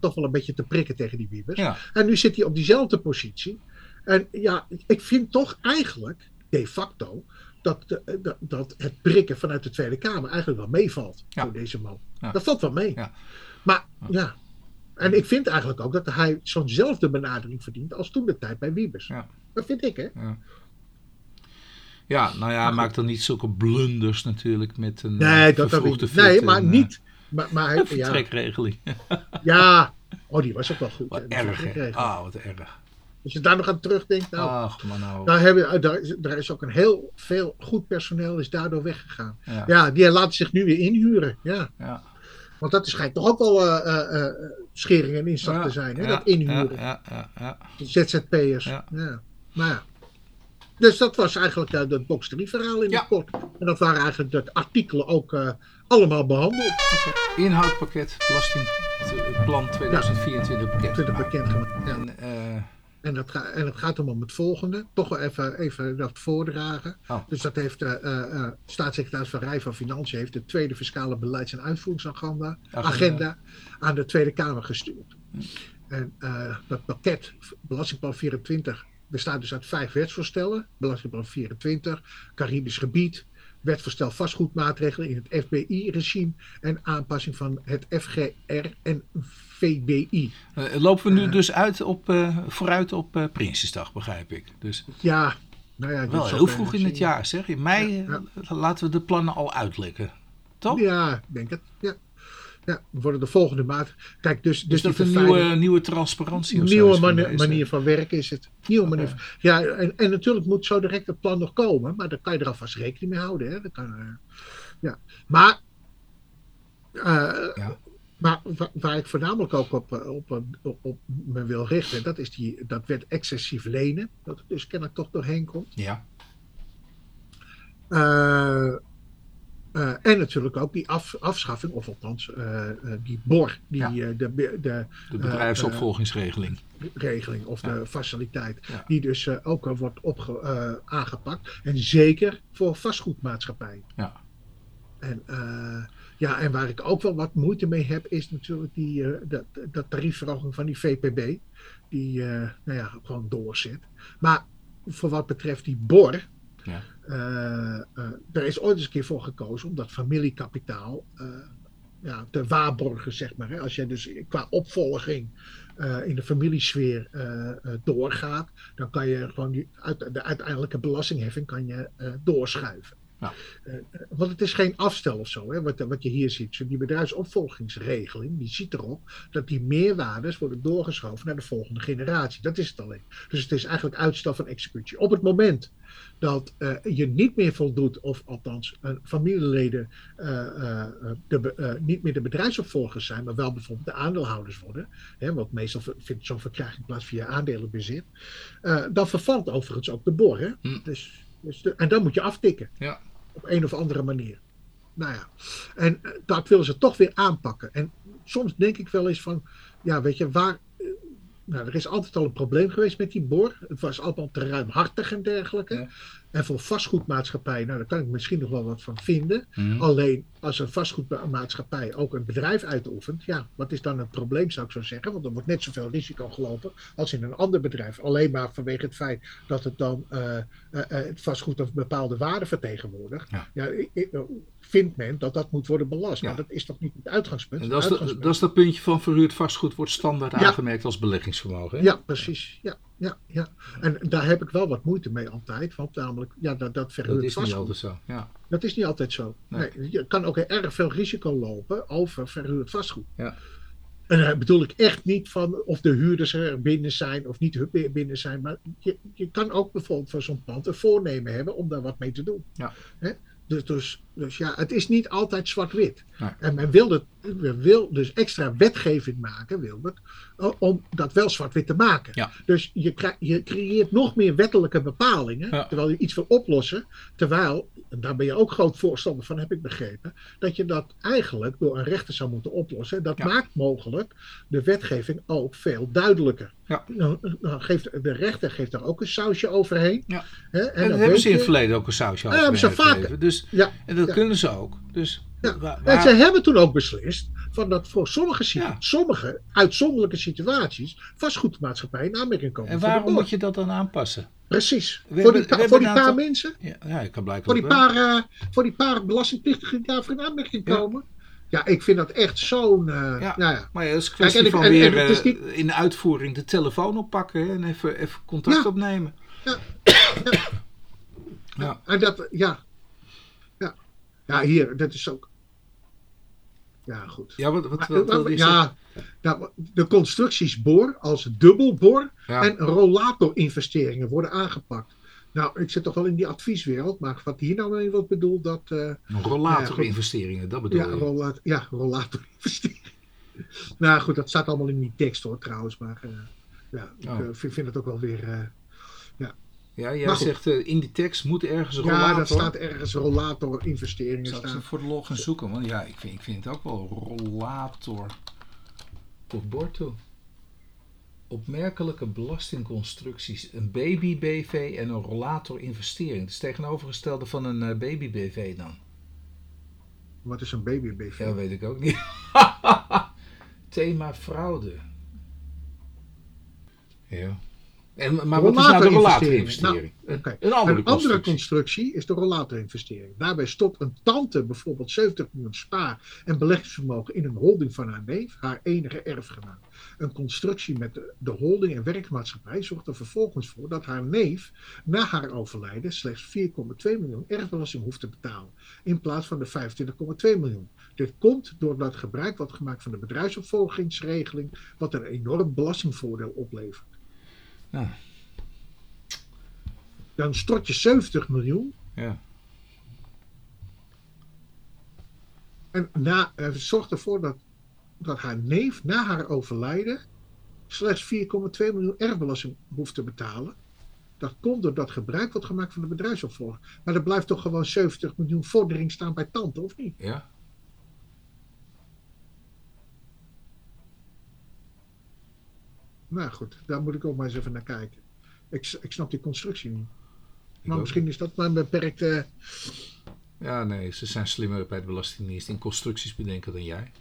toch wel een beetje te prikken tegen die Wiebes. Ja, En nu zit hij op diezelfde positie. En ja, ik vind toch eigenlijk, de facto, dat, de- dat, dat het prikken vanuit de Tweede Kamer eigenlijk wel meevalt Ja. voor deze man. Ja. Dat valt wel mee. Ja. Maar ja, en ik vind eigenlijk ook dat hij zo'nzelfde benadering verdient als toen de tijd bij Wiebes. Dat vind ik, hè? ja nou ja, goed. maak dan niet zulke blunders natuurlijk met een Nee, eh, dat, niet. Nee, maar en, eh, niet. Maar, maar ja, vertrekregeling. ja, oh, die was ook wel goed. Wat erg, hè? Ah, wat erg. Als je daar nog aan terugdenkt, nou, Ach, man nou. daar, hebben, daar, is, daar is ook een heel veel goed personeel is daardoor weggegaan. Ja. Ja, die laten zich nu weer inhuren. Ja. Ja. Want dat schijnt toch ook wel eh, eh, eh, schering en inslag Ja, te zijn, hè? dat inhuren. Ja, ja, ja, ZZP'ers. Ja. Ja. Maar ja. Dus dat was eigenlijk uh, dat box 3 verhaal in het kort. En dat waren eigenlijk de artikelen ook allemaal behandeld. ja. Inhoudpakket, belastingplan 2024 pakket. Toen er bekend gemaakt. Ja. En, En, dat ga, en het gaat om het volgende. Toch wel even, even dat voordragen. Oh. Dus dat heeft uh, uh, staatssecretaris Van Rij van Financiën... heeft de tweede fiscale beleids- en uitvoeringsagenda Agenda. agenda, aan de Tweede Kamer gestuurd. En uh, dat pakket, Belastingplan 24, bestaat dus uit vijf wetsvoorstellen. Belastingplan 24, Caribisch gebied, Wetvoorstel vastgoedmaatregelen in het FBI-regime en aanpassing van het FGR en VBI. Uh, lopen we nu dus uit op, uh, vooruit op uh, Prinsjesdag, begrijp ik. Dus... Ja, nou ja, wel heel vroeg in het jaar, zeg. In mei ja, ja. laten we de plannen al uitlekken. Toch? Ja, denk het. Ja. Ja, worden de volgende maat. Kijk, dus, dus dat een nieuwe, nieuwe transparantie? Een nieuwe manier, manier van werken is het. Nieuwe okay. manier. Ja, en, en natuurlijk moet zo direct het plan nog komen, maar daar kan je er alvast rekening mee houden. Hè? Dat kan, uh, ja. Maar, uh, ja. maar waar, waar, ik voornamelijk ook op, op, op, op, me wil richten, dat is die, dat werd excessief lenen, dat er dus kennelijk toch doorheen komt. Ja. Uh, uh, en natuurlijk ook die af, afschaffing, of althans uh, uh, die BOR, die, Ja. de, de, De bedrijfsopvolgingsregeling. regeling of Ja. de faciliteit, Ja. die dus eh, ook al wordt opge, eh, aangepakt. En zeker voor vastgoedmaatschappijen. Ja. En, eh, ja, en waar ik ook wel wat moeite mee heb, is natuurlijk die, eh, dat, dat tariefverhoging van die VPB. Die eh, nou ja, gewoon doorzet. Maar voor wat betreft die BOR, Ja. eh, eh, er is ooit eens een keer voor gekozen om dat familiekapitaal eh, ja, te waarborgen, zeg maar. Hè. Als jij dus qua opvolging eh, in de familiesfeer eh, eh, doorgaat, dan kan je gewoon die, de uiteindelijke belastingheffing kan je, eh, doorschuiven. Ja. Eh, eh, want het is geen afstel of zo, hè, wat, wat je hier ziet. Zo Die bedrijfsopvolgingsregeling, die ziet erop dat die meerwaardes worden doorgeschoven naar de volgende generatie. Dat is het alleen. Dus het is eigenlijk uitstel van executie. Op het moment dat eh, je niet meer voldoet, of althans familieleden de, niet meer de bedrijfsopvolgers zijn, maar wel bijvoorbeeld de aandeelhouders worden, hè, want meestal vindt zo'n verkrijging plaats via aandelenbezit, dan vervalt overigens ook de bor. Hè? Hm. Dus, dus de- en dan moet je aftikken Ja. Op een of andere manier. Nou ja, en eh, dat willen ze toch weer aanpakken. En soms denk ik wel eens van, ja, weet je, waar. Nou, er is altijd al een probleem geweest met die bor. Het was allemaal te ruimhartig en dergelijke. Ja. En voor vastgoedmaatschappijen, nou, daar kan ik misschien nog wel wat van vinden. Mhm. Alleen als een vastgoedmaatschappij ook een bedrijf uitoefent, ja, wat is dan het probleem, zou ik zo zeggen? Want er wordt net zoveel risico gelopen als in een ander bedrijf. Alleen maar vanwege het feit dat het dan eh, eh, eh, het vastgoed een bepaalde waarde vertegenwoordigt. Ja. eh, vindt men dat dat moet worden belast. Ja. Maar dat is toch niet het uitgangspunt? En dat is, uitgangspunt- dat is dat puntje van verhuurd vastgoed wordt standaard Ja. aangemerkt als beleggingsvermogen. hè? Ja, precies. Ja, ja, ja. En daar heb ik wel wat moeite mee altijd. Want namelijk, ja, dat, dat verhuurd Dat is niet vastgoed, altijd zo. Ja. dat is niet altijd zo. Nee. Nee. je kan ook erg veel risico lopen over verhuurd vastgoed. Ja. En daar bedoel ik echt niet van of de huurders er binnen zijn of niet binnen zijn. Maar je, je kan ook bijvoorbeeld voor zo'n pand een voornemen hebben om daar wat mee te doen. Ja. Hè? Dus, dus, dus ja, het is niet altijd zwart-wit. En men wil, het, men wil dus extra wetgeving maken, wil het, eh, om dat wel zwart-wit te maken. Ja. Dus je, je creëert nog meer wettelijke bepalingen, Ja. terwijl je iets wil oplossen. Terwijl, en daar ben je ook groot voorstander van, heb ik begrepen, dat je dat eigenlijk door een rechter zou moeten oplossen. Dat Ja. maakt mogelijk de wetgeving ook veel duidelijker. Ja. Dan, dan geeft, de rechter geeft daar ook een sausje overheen. Hè, En, en, dan dat hebben ze in het verleden ook een sausje Ja, over hebben ze. Dus, en dat kunnen ze ook. Dus Ja. waar- En ze hebben toen ook beslist van dat voor sommige, Ja. sommige uitzonderlijke situaties vastgoedmaatschappijen in aanmerking komen. en waarom moet je dat dan aanpassen? Precies. We voor die, pa- we voor die hebben paar mensen, Ja, ja ik kan blijkbaar voor die, wel. paar, eh, voor die paar belastingplichtigen die daarvoor in aanmerking komen. Ja, ik vind dat echt zo'n. eh Ja. ja. Ja, Maar ja, het is een kwestie Kijk, en van en- weer en eh, niet- in de uitvoering de telefoon oppakken hè, en even, even contact Ja. opnemen. Ja. Ja. En dat, ja. ja. Ja, hier, dat is ook. Ja, goed. Ja, wat, wat, wat, ja, nou, de constructies boor als dubbelbor Ja. en rollatorinvesteringen worden aangepakt. Nou, ik zit toch wel in die advieswereld, maar wat hier nou mee wordt bedoeld, dat... eh, Rollatorinvesteringen, dat bedoel ja, je. ja, rollatorinvesteringen. nou goed, dat staat allemaal in die tekst hoor, trouwens. Maar eh, ja, ik Oh. eh, vind, vind het ook wel weer... Ja, jij Maar goed. zegt eh, in die tekst moet ergens een ja, rollator. dat staat ergens rollatorinvesteringen Zal ik ze staan. voor de log gaan zoeken? Want ja, ik vind, ik vind het ook wel rollator. Tot bord toe. Opmerkelijke belastingconstructies. Een baby-BV en een rollator investering. Het is tegenovergestelde van een eh, baby-BV dan. Wat is een baby-BV? Ja, weet ik ook niet. Thema fraude. Ja. En, maar wat is nou de Rollatorinvestering. Nou, een andere Een andere constructie. constructie is de rollatorinvestering. Daarbij stopt een tante bijvoorbeeld 70 miljoen spaar- en beleggingsvermogen in een holding van haar neef, haar enige erfgenaam. Een constructie met de, de holding en werkmaatschappij zorgt er vervolgens voor dat haar neef na haar overlijden slechts 4,2 miljoen erfbelasting hoeft te betalen, in plaats van de 25,2 miljoen. Dit komt doordat gebruik wordt gemaakt van de bedrijfsopvolgingsregeling, wat een enorm belastingvoordeel oplevert. Ja. Dan stort je 70 miljoen Ja. En na, eh, zorgt ervoor dat, dat haar neef na haar overlijden slechts 4,2 miljoen erfbelasting hoeft te betalen. Dat komt doordat gebruik wordt gemaakt van de bedrijfsopvolger. Maar er blijft toch gewoon 70 miljoen vordering staan bij tante, of niet? ja. Nou goed, daar moet ik ook maar eens even naar kijken. Ik, ik snap die constructie niet. Maar misschien is dat maar een beperkte. Ja, nee, ze zijn slimmer bij de Belastingdienst in constructies bedenken dan jij.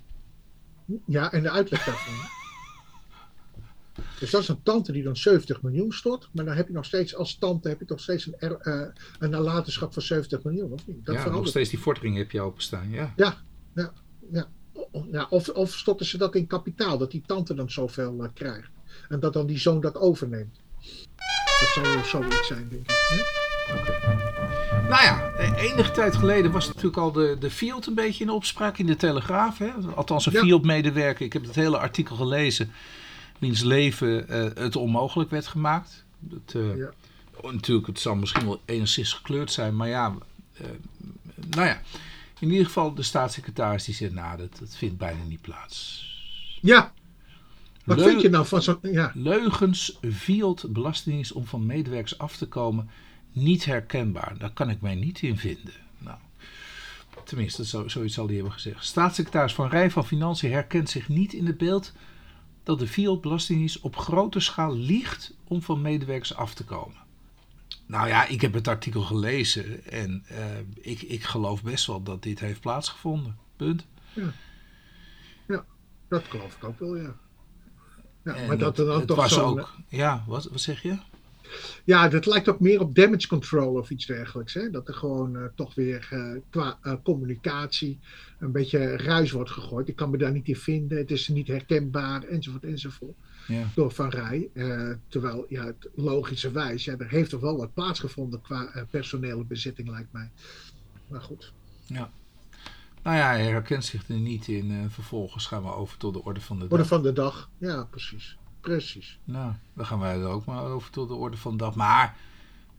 Ja, en de uitleg daarvan. Dus dat is een tante die dan 70 miljoen stort. Maar dan heb je nog steeds, als tante, heb je toch steeds een, er- eh, een nalatenschap van 70 miljoen, of niet? Dat ja, nog steeds die vordering heb je openstaan. Ja. O- o- Ja, of, of storten ze dat in kapitaal, dat die tante dan zoveel eh, krijgt. En dat dan die zoon dat overneemt. Dat zou wel zoiets zijn, denk ik. Hè? Nou ja, eh, enige tijd geleden was natuurlijk al de, de Field een beetje in opspraak in de Telegraaf. Hè? Althans, een Ja. Field-medewerker. Ik heb het hele artikel gelezen. Wiens leven eh, het onmogelijk werd gemaakt. Dat, eh, Ja. Natuurlijk, het zal misschien wel enigszins gekleurd zijn. Maar ja, eh, nou ja. In ieder geval, de staatssecretaris die zegt, nou, dat, dat vindt bijna niet plaats. Ja, wat Leu- vind je nou van zo'n. Ja, Leugens Field Belastingdienst om van medewerkers af te komen niet herkenbaar. Daar kan ik mij niet in vinden. Nou, tenminste, zo, zoiets zal hij hebben gezegd. Staatssecretaris Van Rij van Financiën herkent zich niet in het beeld dat de Field Belastingdienst op grote schaal liegt om van medewerkers af te komen. Nou ja, ik heb het artikel gelezen en eh, ik, ik geloof best wel dat dit heeft plaatsgevonden. Punt. dat geloof ik ook wel, ja. Ja En maar dat dan het toch was zo'n- ook. Ja, wat, wat zeg je? Ja, dat lijkt ook meer op damage control of iets dergelijks. Hè? Dat er gewoon eh, toch weer eh, qua eh, communicatie een beetje ruis wordt gegooid. Ik kan me daar niet in vinden. Het is niet herkenbaar, enzovoort, enzovoort. Ja. Door Van Rij. Eh, terwijl, ja, het logischerwijs, ja, er heeft toch wel wat plaatsgevonden qua eh, personele bezetting, lijkt mij. Maar goed. Nou ja, hij herkent zich er niet in. En vervolgens gaan we over tot de orde van de Orde dag. van de dag. Ja, precies. Precies. Nou, dan gaan wij er ook maar over tot de orde van de dag. Maar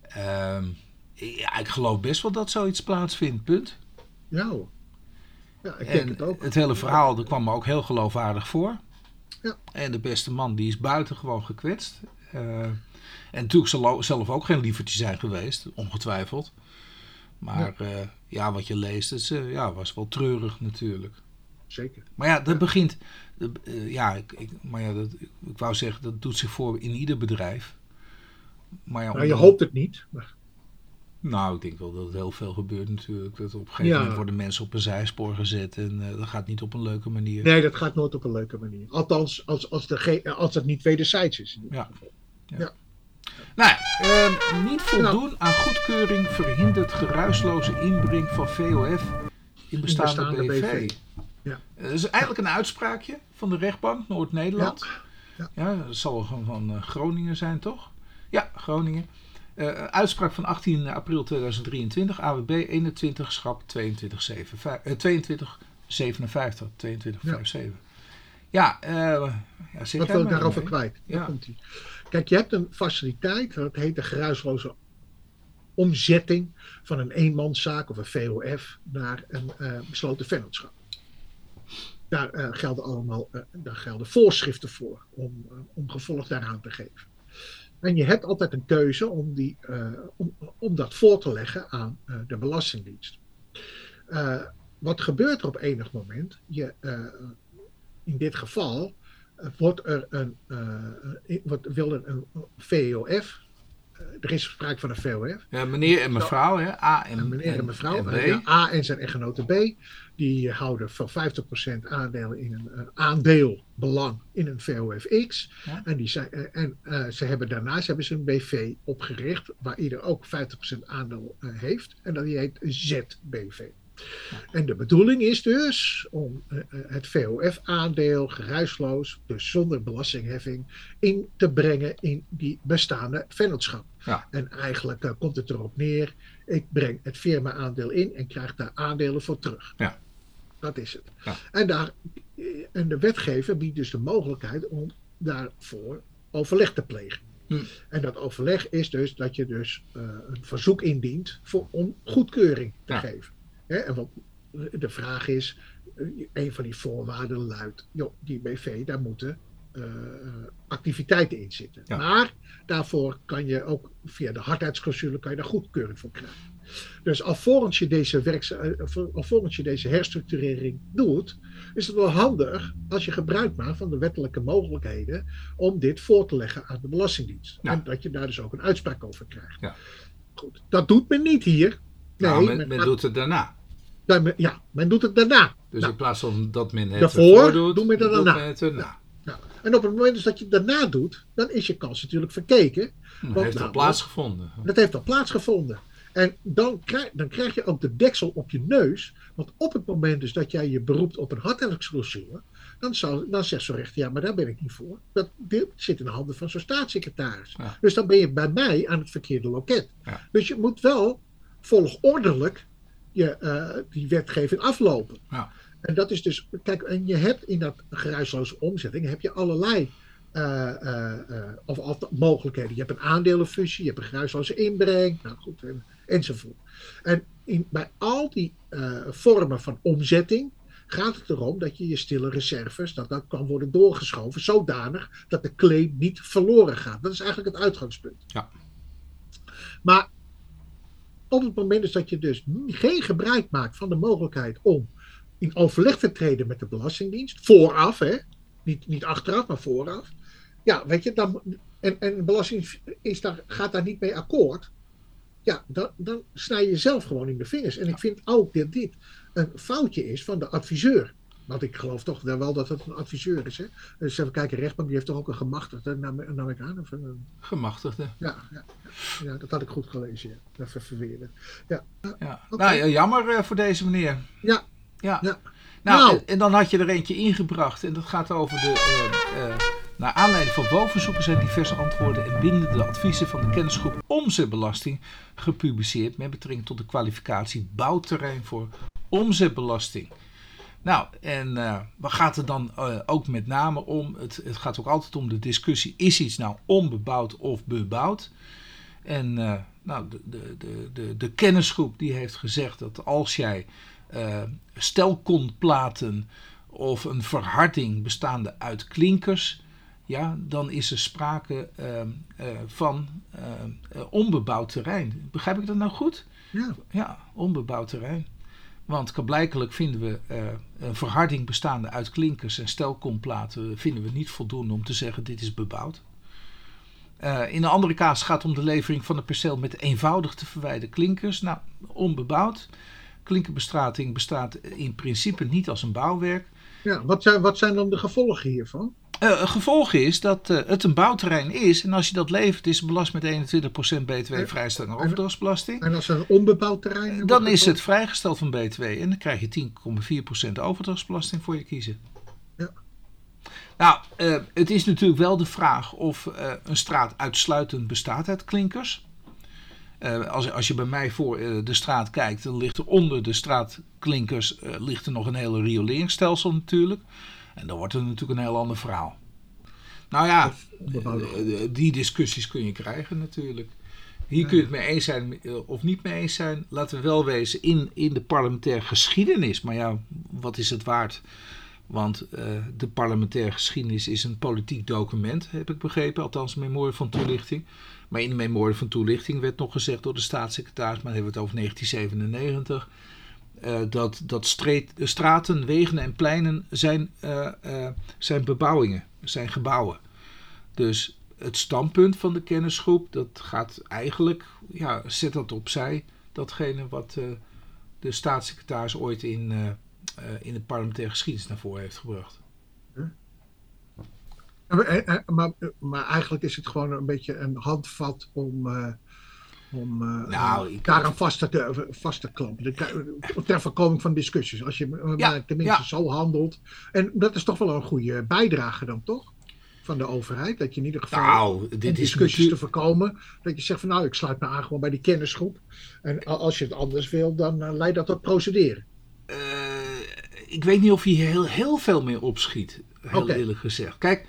ehm, ja, ik geloof best wel dat zoiets plaatsvindt, punt. Ja hoor. Ja, ik denk En het ook. het hele verhaal dat kwam me ook heel geloofwaardig voor. Ja. En de beste man die is buitengewoon gekwetst. Eh, en natuurlijk zal zelf ook geen lievertje zijn geweest, ongetwijfeld. Maar ja, ja wat je leest, is, eh, ja, was wel treurig natuurlijk. Zeker. Maar ja, dat begint. eh, ja, ik, ik, maar ja, dat, ik, ik wou zeggen, dat doet zich voor in ieder bedrijf. Maar ja, Nou, je hoopt het niet. Maar Nou, ik denk wel dat het heel veel gebeurt natuurlijk. Dat op een gegeven Ja. moment worden mensen op een zijspoor gezet. En eh, dat gaat niet op een leuke manier. Nee, dat gaat nooit op een leuke manier. Althans, als, als, de als het niet wederzijds is. in Ja. geval. Nou, ja, ehm, niet voldoen aan goedkeuring verhindert geruisloze inbreng van VOF in bestaande, bestaande BV. BV. Ja. Eh, Dat is eigenlijk een uitspraakje van de rechtbank Noord-Nederland. Ja. Ja, dat zal van, van eh, Groningen zijn, toch? Ja, Groningen. Eh, uitspraak van 18 april 2023, AWB 21 schap 2257, eh, 2257, 2257. Ja, eh ja zeg Wat wil ik daarover mee. kwijt? Daar Ja. komt ie. Kijk, je hebt een faciliteit, dat heet de geruisloze omzetting van een eenmanszaak of een VOF naar een eh, besloten vennootschap. Daar, eh, gelden allemaal eh, daar gelden voorschriften voor om, om gevolg daaraan te geven. En je hebt altijd een keuze om, die, om, om dat voor te leggen aan de Belastingdienst. Wat gebeurt er op enig moment? Je, in dit geval wordt er een, eh, wordt, wil er een VOF er is sprake van een VOF. Ja, meneer en mevrouw, hè? A en, En meneer en mevrouw, en eh, ja, A en zijn echtgenote B, die houden van 50% aandeel in een eh, aandeel, belang in een VOFX. Ja. En, die zijn, eh, en eh, ze hebben daarnaast hebben ze een BV opgericht, waar ieder ook 50% aandeel eh, heeft. En dat die heet ZBV. En de bedoeling is dus om eh, eh, het VOF-aandeel geruisloos, dus zonder belastingheffing, in te brengen in die bestaande vennootschap. Ja. En eigenlijk eh, komt het erop neer, ik breng het firma-aandeel in en krijg daar aandelen voor terug. Ja. Dat is het. Ja. En, daar, en de wetgever biedt dus de mogelijkheid om daarvoor overleg te plegen. Hm. En dat overleg is dus dat je dus een verzoek indient voor, om goedkeuring te Ja. geven. Hè, en wat de vraag is, eh, een van die voorwaarden luidt, joh, die BV, daar moeten eh, activiteiten in zitten. Ja. Maar daarvoor kan je ook via de hardheidsclausule kan je daar goedkeuring voor krijgen. Dus alvorens je deze, werks, eh, alvorens je deze herstructurering doet, is het wel handig als je gebruik maakt van de wettelijke mogelijkheden om dit voor te leggen aan de Belastingdienst. Ja. En dat je daar dus ook een uitspraak over krijgt. Ja. Goed, dat doet men niet hier. Nee, Nou, men, men men gaat- doet het daarna. Ja, men- ja, men doet het daarna. Dus Nou. in plaats van dat men het Daarvoor ervoor doet, doen we het doet daarna. men het erna. Ja. En op het moment dus dat je het daarna doet, dan is je kans natuurlijk verkeken. Dat Want heeft al nou, plaatsgevonden. Dat heeft al plaatsgevonden. En dan krijg, dan krijg je ook de deksel op je neus. Want op het moment dus dat jij je beroept op een hardheidsclausule, dan, dan zegt zo'n rechter, ja, maar daar ben ik niet voor. Dat zit in de handen van zo'n staatssecretaris. Ja. Dus dan ben je bij mij aan het verkeerde loket. Ja. Dus je moet wel volgordelijk je, eh, die wetgeving aflopen. Ja. En dat is dus, kijk, en je hebt in dat geruisloze omzetting, heb je allerlei eh, eh, of, of mogelijkheden. Je hebt een aandelenfusie, je hebt een geruisloze inbreng, nou goed, en, enzovoort. En in, bij al die vormen van omzetting gaat het erom dat je je stille reserves, dat dat kan worden doorgeschoven, zodanig dat de claim niet verloren gaat. Dat is eigenlijk het uitgangspunt. Ja. Maar op het moment dat je dus geen gebruik maakt van de mogelijkheid om in overleg te treden met de Belastingdienst, vooraf, hè? Niet, niet achteraf, maar vooraf. Ja, weet je, dan, en, en de Belastingdienst is daar, gaat daar niet mee akkoord. Ja, dan, dan snij je zelf gewoon in de vingers. En ik vind ook dat dit een foutje is van de adviseur. Want ik geloof toch wel dat het een adviseur is. Hè? Dus even kijken, rechtbank die heeft toch ook een gemachtigde, nam, nam ik aan. Of een, Gemachtigde. ja, ja, ja, dat had ik goed gelezen. Ja. Even verweerden. Ja, Ja. Nou ja, jammer eh, voor deze meneer. ja, Ja. ja. Nou, Nou. En, en dan had je er eentje ingebracht. En dat gaat over de. eh, eh, naar aanleiding van bovenzoeken zijn diverse antwoorden en bindende adviezen van de kennisgroep Omzetbelasting gepubliceerd met betrekking tot de kwalificatie bouwterrein voor omzetbelasting. Nou, en eh, waar gaat het dan eh, ook met name om? Het, het gaat ook altijd om de discussie: is iets nou onbebouwd of bebouwd? En eh, nou, de, de, de, de, kennisgroep die heeft gezegd dat als jij stelkontplaten of een verharding bestaande uit klinkers, ja, dan is er sprake eh, eh, van eh, eh, onbebouwd terrein. Begrijp ik dat nou goed? ja. Ja, onbebouwd terrein. Want blijkelijk vinden we eh, een verharding bestaande uit klinkers en stelkontplaten vinden we niet voldoende om te zeggen dit is bebouwd. Eh, in een andere kaas gaat het om de levering van een perceel met eenvoudig te verwijderen klinkers. Nou, onbebouwd. Klinkerbestrating bestaat in principe niet als een bouwwerk. ja. Wat, zijn, wat zijn dan de gevolgen hiervan? Eh, het gevolg is dat eh, het een bouwterrein is. En als je dat levert, is het belast met 21% btw vrijstelling overdrachtsbelasting. En als er een onbebouwd terrein wordt Dan is het vrijgesteld van BTW en dan krijg je 10,4% overdrachtsbelasting voor je kiezen. Ja. Nou, eh, het is natuurlijk wel de vraag of een straat uitsluitend bestaat uit klinkers. Eh, als, als je bij mij voor de straat kijkt, dan ligt er onder de straatklinkers eh, ligt er nog een hele rioleringsstelsel natuurlijk. En dan wordt het natuurlijk een heel ander verhaal. Nou ja, eh, eh, die discussies kun je krijgen natuurlijk. Hier kun je het mee eens zijn eh, of niet mee eens zijn. Laten we wel wezen, in, in de parlementaire geschiedenis. Maar ja, wat is het waard? Want de parlementaire geschiedenis is een politiek document, heb ik begrepen. Althans, een memorie van toelichting. Maar in de memorie van toelichting werd nog gezegd door de staatssecretaris, maar dan hebben we het over 1997. Eh, dat, dat street, straten, wegen en pleinen zijn, eh, eh, zijn bebouwingen, zijn gebouwen. Dus het standpunt van de kennisgroep, dat gaat eigenlijk, ja, zet dat opzij, datgene wat uh, de staatssecretaris ooit in, uh, in de parlementaire geschiedenis naar voren heeft gebracht. Maar, maar, eigenlijk is het gewoon een beetje een handvat om, om nou, daaraan vast te, vast te klampen. Ter voorkoming van discussies. Als je ja, tenminste zo handelt. En dat is toch wel een goede bijdrage dan, toch? van de overheid. Dat je in ieder geval nou, dit discussies te voorkomen. Dat je zegt van nou, ik sluit me aan gewoon bij die kennisgroep. En als je het anders wil, dan uh, leidt dat tot procederen. Uh, ik weet niet of hij heel, heel veel meer opschiet, heel eerlijk gezegd. Kijk,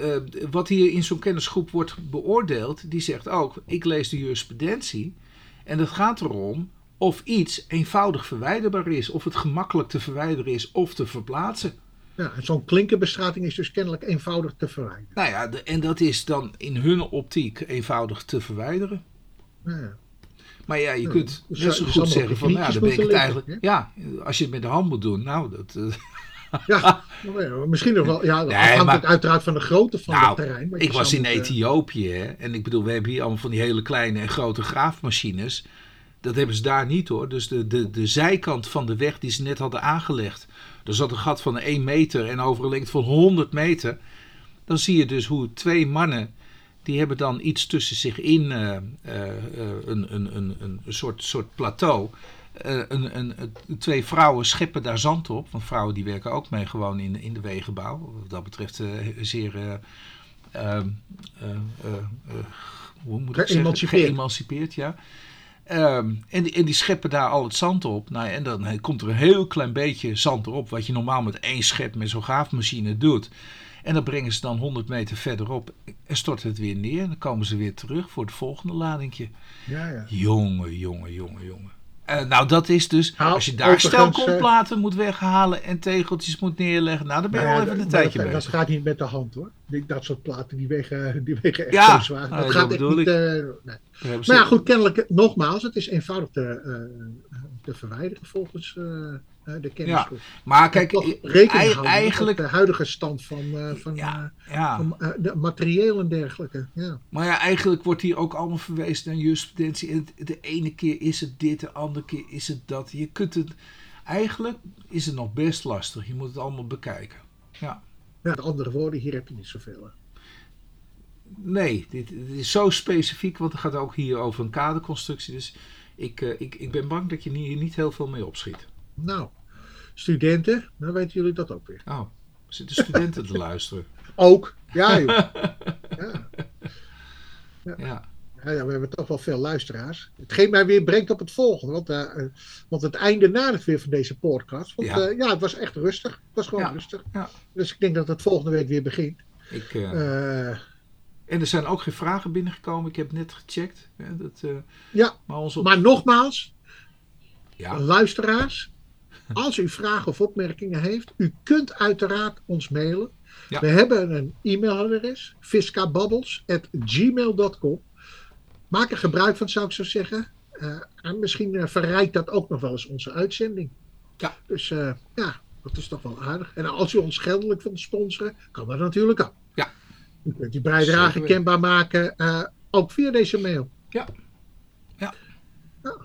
uh, wat hier in zo'n kennisgroep wordt beoordeeld, die zegt ook, ik lees de jurisprudentie. En het gaat erom of iets eenvoudig verwijderbaar is, of het gemakkelijk te verwijderen is of te verplaatsen. Ja, zo'n klinkerbestrating is dus kennelijk eenvoudig te verwijderen. Nou ja, en dat is dan in hun optiek eenvoudig te verwijderen. Ja. Maar ja, je kunt dus net zo goed zeggen van, nou, dan ben ik het eigenlijk... Ja, als je het met de hand moet doen, nou, dat... Uh, ja, misschien nog wel. Ja, dat nee, afhangt uiteraard van de grootte van nou, het terrein. ik was in Ethiopië hè, en ik bedoel, we hebben hier allemaal van die hele kleine en grote graafmachines. Dat hebben ze daar niet hoor. Dus de, de, de zijkant van de weg die ze net hadden aangelegd, er zat een gat van 1 meter en over een lengte van 100 meter. Dan zie je dus hoe twee mannen, die hebben dan iets tussen zich in, uh, uh, een, een, een, een soort, soort plateau. Uh, een, een, twee vrouwen scheppen daar zand op. Want vrouwen die werken ook mee gewoon in, in de wegenbouw. Wat dat betreft zeer... Ehm, hoe moet ik zeggen? Geëmancipeerd, ja. Um, en, die, en, die scheppen daar al het zand op. Nou, en dan komt er een heel klein beetje zand erop. Wat je normaal met één schep met zo'n graafmachine doet. En dan brengen ze dan 100 meter verderop en stort het weer neer. En dan komen ze weer terug voor het volgende ladingje. Ja, ja. Jongen, jongen, jongen, jongen. Uh, nou, dat is dus, als je daar stelkomplaten moet weghalen en tegeltjes moet neerleggen, nou, dan ben je nou, al even een tijdje dat, bezig. Dat gaat niet met de hand hoor. Dat soort platen, die wegen, die wegen echt ja, zo zwaar. Dat gaat echt niet... Uh, nee. Maar ja, goed, kennelijk, nogmaals, het is eenvoudig te, uh, te verwijderen volgens de kennisgroep. Ja, maar kijk, rekening eigenlijk de huidige stand van, van, ja, ja. van de materieel en dergelijke. Ja. Maar ja, eigenlijk wordt hier ook allemaal verwezen naar jurisprudentie. De ene keer is het dit, de andere keer is het dat. Je kunt het, eigenlijk is het nog best lastig. Je moet het allemaal bekijken. Ja. Met andere woorden, hier heb je niet zoveel. Nee, dit, dit, is zo specifiek, want het gaat ook hier over een kaderconstructie. Dus ik, uh, ik, ik ben bang dat je hier niet heel veel mee opschiet. Nou, studenten, dan weten jullie dat ook weer. Oh, zitten studenten te luisteren? Ook, ja joh. ja. ja. ja. Ja, we hebben toch wel veel luisteraars. Hetgeen mij weer brengt op het volgende. Want, uh, want het einde nadert weer van deze podcast. Want ja, uh, ja het was echt rustig. Het was gewoon ja. rustig. Ja. Dus ik denk dat het volgende week weer begint. Ik, uh, en er zijn ook geen vragen binnengekomen. Ik heb net gecheckt. Hè, dat, ja, maar, onze... maar nogmaals. Ja. Luisteraars. Als u vragen of opmerkingen heeft. U kunt uiteraard ons mailen. Ja. We hebben een e-mailadres. fiscababbels.gmail.com Maak er gebruik van, zou ik zo zeggen. Uh, en misschien uh, verrijkt dat ook nog wel eens onze uitzending. Ja. Dus uh, ja, dat is toch wel aardig. En als u ons geldelijk wilt sponsoren, kan dat natuurlijk ook. Ja. U kunt die bijdrage kenbaar maken, ook via deze mail. Ja. Ja. ja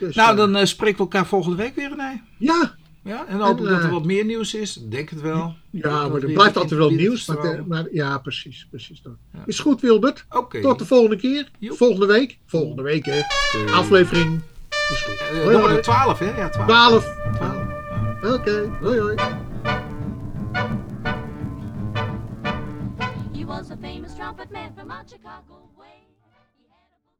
dus, nou, dan spreken we elkaar volgende week weer, nee? Ja, ja, en hoop dat er eh, wat meer nieuws is. Denk het wel. Ja, maar er blijft altijd wel nieuws. Maar, maar, ja, precies. precies dat. Is goed, Wilbert. Okay. Tot de volgende keer. Volgende week. Volgende week, hè. Okay. Aflevering. Is goed. Uh, hoi, hoi. 12, hè? Ja, 12. 12. Oké. Okay. Hoi, hoi. He was a famous trumpet man from Chicago.